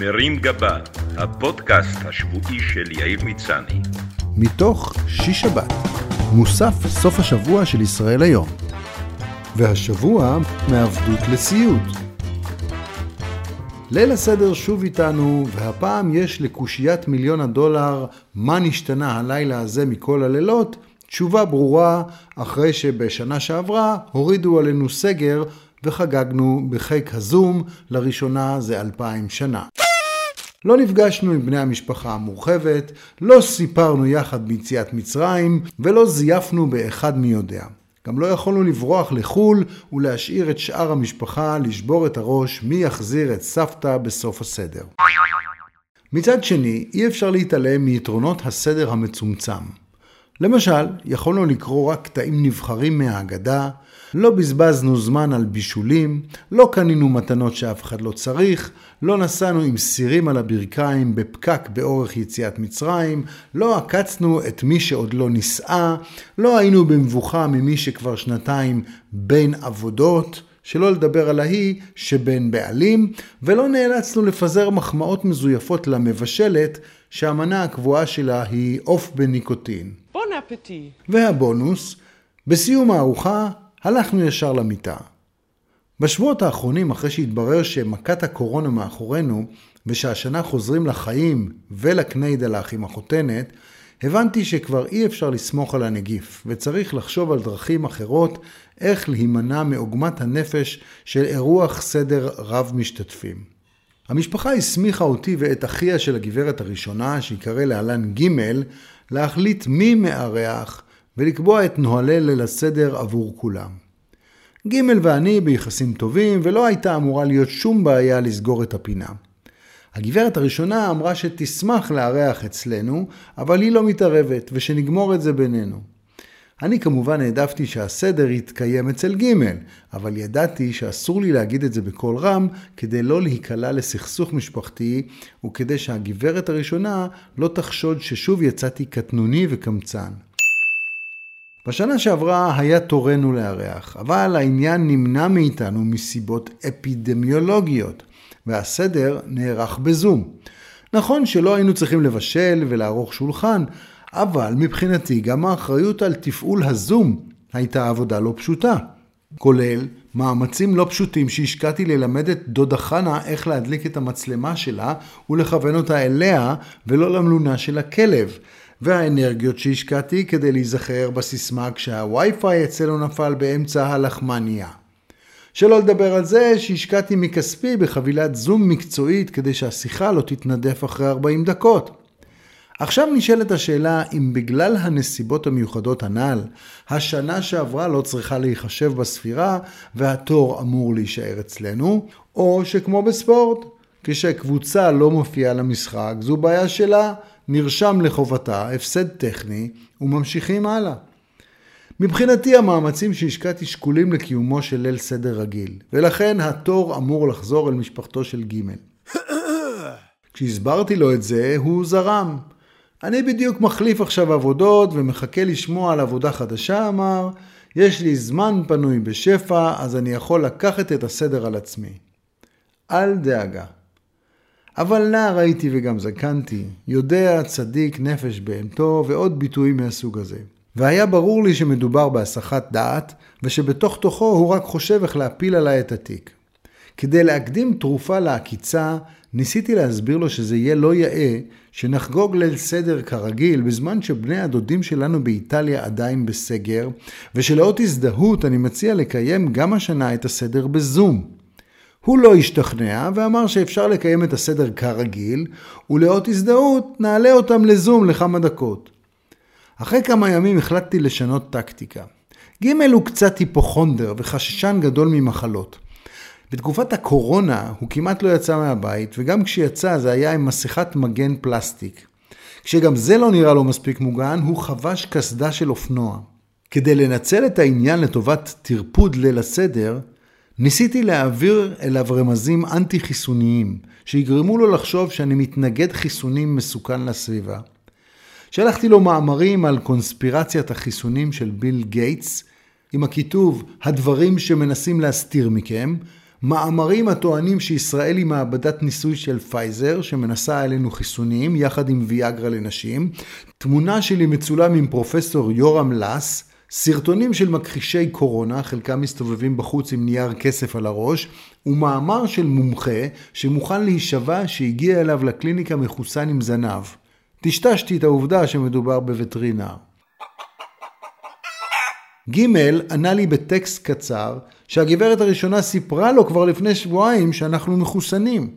מרים גבה, הפודקאסט השבועי של יאיר מצני. מתוך שיש שבת, מוסף סוף השבוע של ישראל היום. והשבוע מעבדות לסיוט. ליל הסדר שוב איתנו, והפעם יש לקושיית מיליון הדולר מה נשתנה הלילה הזה מכל הלילות, תשובה ברורה אחרי שבשנה שעברה הורידו עלינו סגר וחגגנו בחיק הזום לראשונה זה אלפיים שנה. לא נפגשנו עם בני המשפחה המורחבת, לא סיפרנו יחד ביציאת מצרים ולא זייפנו באחד מי יודע. גם לא יכולנו לברוח לחו"ל ולהשאיר את שאר המשפחה לשבור את הראש מי יחזיר את סבתא בסוף הסדר. מצד שני, אי אפשר להתעלם מיתרונות הסדר המצומצם. למשל, יכולנו לקרוא רק קטעים נבחרים מהאגדה, לא בזבזנו זמן על בישולים, לא קנינו מתנות שאף אחד לא צריך, לא נסענו עם סירים על הברכיים בפקק באורך יציאת מצרים, לא עקצנו את מי שעוד לא נישאה, לא היינו במבוכה ממי שכבר שנתיים בין עבודות, שלא לדבר על ההיא שבין בעלים, ולא נאלצנו לפזר מחמאות מזויפות למבשלת, שהמנה הקבועה שלה היא עוף בניקוטין. בון אפטי. והבונוס, בסיום הארוחה הלכנו ישר למיטה. בשבועות האחרונים, אחרי שהתברר שמכת הקורונה מאחורינו, ושהשנה חוזרים לחיים ולקניידלח עם החותנת, הבנתי שכבר אי אפשר לסמוך על הנגיף, וצריך לחשוב על דרכים אחרות איך להימנע מעוגמת הנפש של אירוח סדר רב משתתפים. המשפחה הסמיכה אותי ואת אחיה של הגברת הראשונה, שיקרא להלן ג', להחליט מי מארח ולקבוע את נוהלי ליל הסדר עבור כולם. ג' ואני ביחסים טובים, ולא הייתה אמורה להיות שום בעיה לסגור את הפינה. הגברת הראשונה אמרה שתשמח לארח אצלנו, אבל היא לא מתערבת, ושנגמור את זה בינינו. אני כמובן העדפתי שהסדר יתקיים אצל ג', אבל ידעתי שאסור לי להגיד את זה בקול רם, כדי לא להיקלע לסכסוך משפחתי, וכדי שהגברת הראשונה לא תחשוד ששוב יצאתי קטנוני וקמצן. בשנה שעברה היה תורנו לארח, אבל העניין נמנע מאיתנו מסיבות אפידמיולוגיות, והסדר נערך בזום. נכון שלא היינו צריכים לבשל ולערוך שולחן, אבל מבחינתי גם האחריות על תפעול הזום הייתה עבודה לא פשוטה. כולל מאמצים לא פשוטים שהשקעתי ללמד את דודה חנה איך להדליק את המצלמה שלה ולכוון אותה אליה ולא למלונה של הכלב. והאנרגיות שהשקעתי כדי להיזכר בסיסמה כשהווי-פיי אצלנו נפל באמצע הלחמניה. שלא לדבר על זה שהשקעתי מכספי בחבילת זום מקצועית כדי שהשיחה לא תתנדף אחרי 40 דקות. עכשיו נשאלת השאלה אם בגלל הנסיבות המיוחדות הנ"ל, השנה שעברה לא צריכה להיחשב בספירה והתור אמור להישאר אצלנו, או שכמו בספורט, כשקבוצה לא מופיעה למשחק, זו בעיה שלה, נרשם לחובתה, הפסד טכני, וממשיכים הלאה. מבחינתי המאמצים שהשקעתי שקולים לקיומו של ליל סדר רגיל, ולכן התור אמור לחזור אל משפחתו של ג'. כשהסברתי לו את זה, הוא זרם. אני בדיוק מחליף עכשיו עבודות ומחכה לשמוע על עבודה חדשה, אמר, יש לי זמן פנוי בשפע, אז אני יכול לקחת את הסדר על עצמי. אל דאגה. אבל נער הייתי וגם זקנתי, יודע צדיק נפש בהמתו ועוד ביטויים מהסוג הזה. והיה ברור לי שמדובר בהסחת דעת, ושבתוך תוכו הוא רק חושב איך להפיל עליי את התיק. כדי להקדים תרופה לעקיצה, ניסיתי להסביר לו שזה יהיה לא יאה שנחגוג ליל סדר כרגיל בזמן שבני הדודים שלנו באיטליה עדיין בסגר, ושלאות הזדהות אני מציע לקיים גם השנה את הסדר בזום. הוא לא השתכנע ואמר שאפשר לקיים את הסדר כרגיל, ולאות הזדהות נעלה אותם לזום לכמה דקות. אחרי כמה ימים החלטתי לשנות טקטיקה. ג' הוא קצת היפוכונדר וחששן גדול ממחלות. בתקופת הקורונה הוא כמעט לא יצא מהבית, וגם כשיצא זה היה עם מסכת מגן פלסטיק. כשגם זה לא נראה לו מספיק מוגן, הוא חבש קסדה של אופנוע. כדי לנצל את העניין לטובת טרפוד ליל הסדר, ניסיתי להעביר אליו רמזים אנטי-חיסוניים, שיגרמו לו לחשוב שאני מתנגד חיסונים מסוכן לסביבה. שלחתי לו מאמרים על קונספירציית החיסונים של ביל גייטס, עם הכיתוב הדברים שמנסים להסתיר מכם, מאמרים הטוענים שישראל היא מעבדת ניסוי של פייזר, שמנסה עלינו חיסונים, יחד עם ויאגרה לנשים, תמונה שלי מצולם עם פרופסור יורם לס, סרטונים של מכחישי קורונה, חלקם מסתובבים בחוץ עם נייר כסף על הראש, ומאמר של מומחה שמוכן להישבע שהגיע אליו לקליניקה מחוסן עם זנב. טשטשתי את העובדה שמדובר בווטרינר. ג' ענה לי בטקסט קצר שהגברת הראשונה סיפרה לו כבר לפני שבועיים שאנחנו מחוסנים.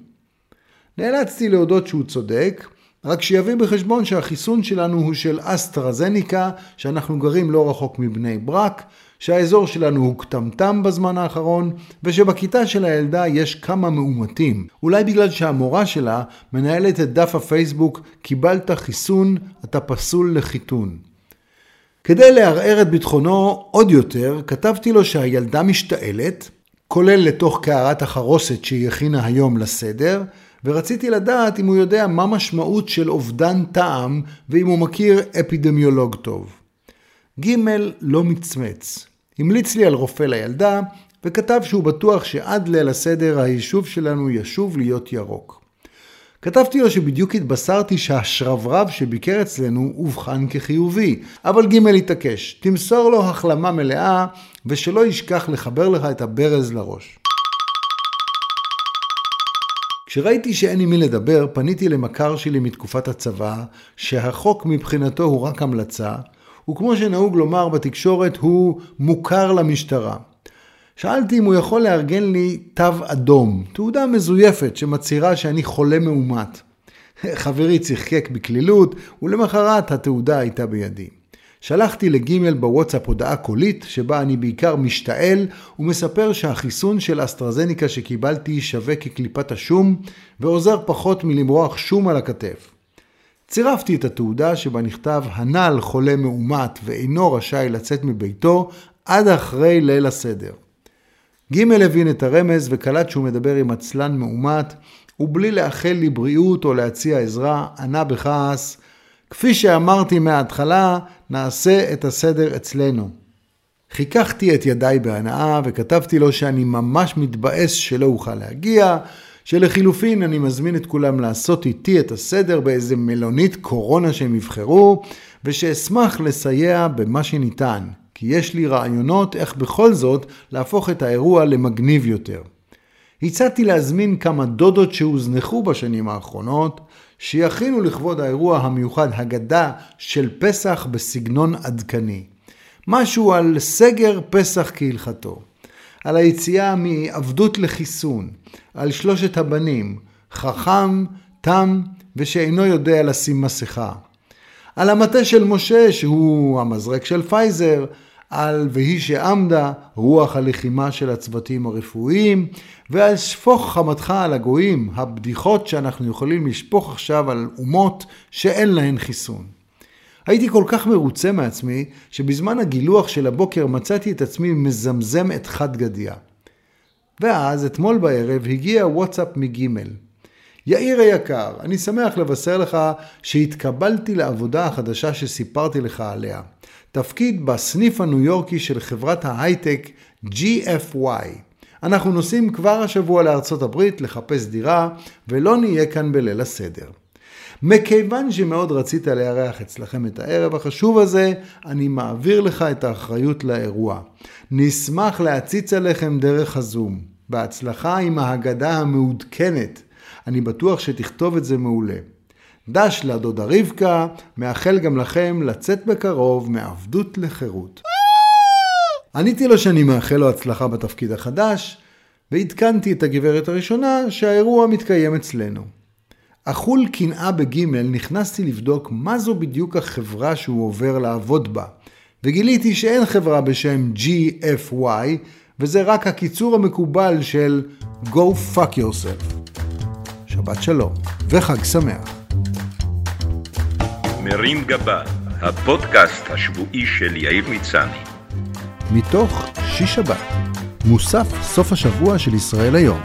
נאלצתי להודות שהוא צודק, רק שיביא בחשבון שהחיסון שלנו הוא של אסטרזניקה, שאנחנו גרים לא רחוק מבני ברק, שהאזור שלנו הוא קטמטם בזמן האחרון, ושבכיתה של הילדה יש כמה מאומתים. אולי בגלל שהמורה שלה מנהלת את דף הפייסבוק "קיבלת חיסון, אתה פסול לחיתון". כדי לערער את ביטחונו עוד יותר, כתבתי לו שהילדה משתעלת, כולל לתוך קערת החרוסת שהיא הכינה היום לסדר, ורציתי לדעת אם הוא יודע מה משמעות של אובדן טעם ואם הוא מכיר אפידמיולוג טוב. ג' לא מצמץ. המליץ לי על רופא לילדה וכתב שהוא בטוח שעד ליל הסדר היישוב שלנו ישוב להיות ירוק. כתבתי לו שבדיוק התבשרתי שהשרברב שביקר אצלנו אובחן כחיובי, אבל ג' התעקש, תמסור לו החלמה מלאה ושלא ישכח לחבר לך את הברז לראש. כשראיתי שאין עם מי לדבר, פניתי למכר שלי מתקופת הצבא, שהחוק מבחינתו הוא רק המלצה, וכמו שנהוג לומר בתקשורת, הוא מוכר למשטרה. שאלתי אם הוא יכול לארגן לי תו אדום, תעודה מזויפת שמצהירה שאני חולה מאומת. חברי צחקק בקלילות, ולמחרת התעודה הייתה בידי. שלחתי לג' בוואטסאפ הודעה קולית, שבה אני בעיקר משתעל, ומספר שהחיסון של אסטרזניקה שקיבלתי שווה כקליפת השום, ועוזר פחות מלמרוח שום על הכתף. צירפתי את התעודה שבה נכתב הנ"ל חולה מאומת ואינו רשאי לצאת מביתו עד אחרי ליל הסדר. ג' הבין את הרמז וקלט שהוא מדבר עם עצלן מאומת, ובלי לאחל לי בריאות או להציע עזרה, ענה בכעס, כפי שאמרתי מההתחלה, נעשה את הסדר אצלנו. חיככתי את ידיי בהנאה וכתבתי לו שאני ממש מתבאס שלא אוכל להגיע, שלחילופין אני מזמין את כולם לעשות איתי את הסדר באיזה מלונית קורונה שהם יבחרו, ושאשמח לסייע במה שניתן, כי יש לי רעיונות איך בכל זאת להפוך את האירוע למגניב יותר. הצעתי להזמין כמה דודות שהוזנחו בשנים האחרונות, שיכינו לכבוד האירוע המיוחד הגדה של פסח בסגנון עדכני. משהו על סגר פסח כהלכתו. על היציאה מעבדות לחיסון, על שלושת הבנים, חכם, תם ושאינו יודע לשים מסכה. על המטה של משה שהוא המזרק של פייזר, על והיא שעמדה, רוח הלחימה של הצוותים הרפואיים, ועל שפוך חמתך על הגויים, הבדיחות שאנחנו יכולים לשפוך עכשיו על אומות שאין להן חיסון. הייתי כל כך מרוצה מעצמי, שבזמן הגילוח של הבוקר מצאתי את עצמי מזמזם את חד גדיה. ואז, אתמול בערב, הגיע וואטסאפ מגימל. יאיר היקר, אני שמח לבשר לך שהתקבלתי לעבודה החדשה שסיפרתי לך עליה. תפקיד בסניף הניו יורקי של חברת ההייטק GFY. אנחנו נוסעים כבר השבוע לארצות הברית לחפש דירה, ולא נהיה כאן בליל הסדר. מכיוון שמאוד רצית לארח אצלכם את הערב החשוב הזה, אני מעביר לך את האחריות לאירוע. נשמח להציץ עליכם דרך הזום. בהצלחה עם ההגדה המעודכנת. אני בטוח שתכתוב את זה מעולה. דש לדודה רבקה, מאחל גם לכם לצאת בקרוב מעבדות לחירות. עניתי לו שאני מאחל לו הצלחה בתפקיד החדש, ועדכנתי את הגברת הראשונה שהאירוע מתקיים אצלנו. אכול קנאה בגימל נכנסתי לבדוק מה זו בדיוק החברה שהוא עובר לעבוד בה, וגיליתי שאין חברה בשם GFY, וזה רק הקיצור המקובל של Go fuck yourself. שבת שלום, וחג שמח. מרים גבה, הפודקאסט השבועי של יאיר מצני. מתוך שיש שבת, מוסף סוף השבוע של ישראל היום.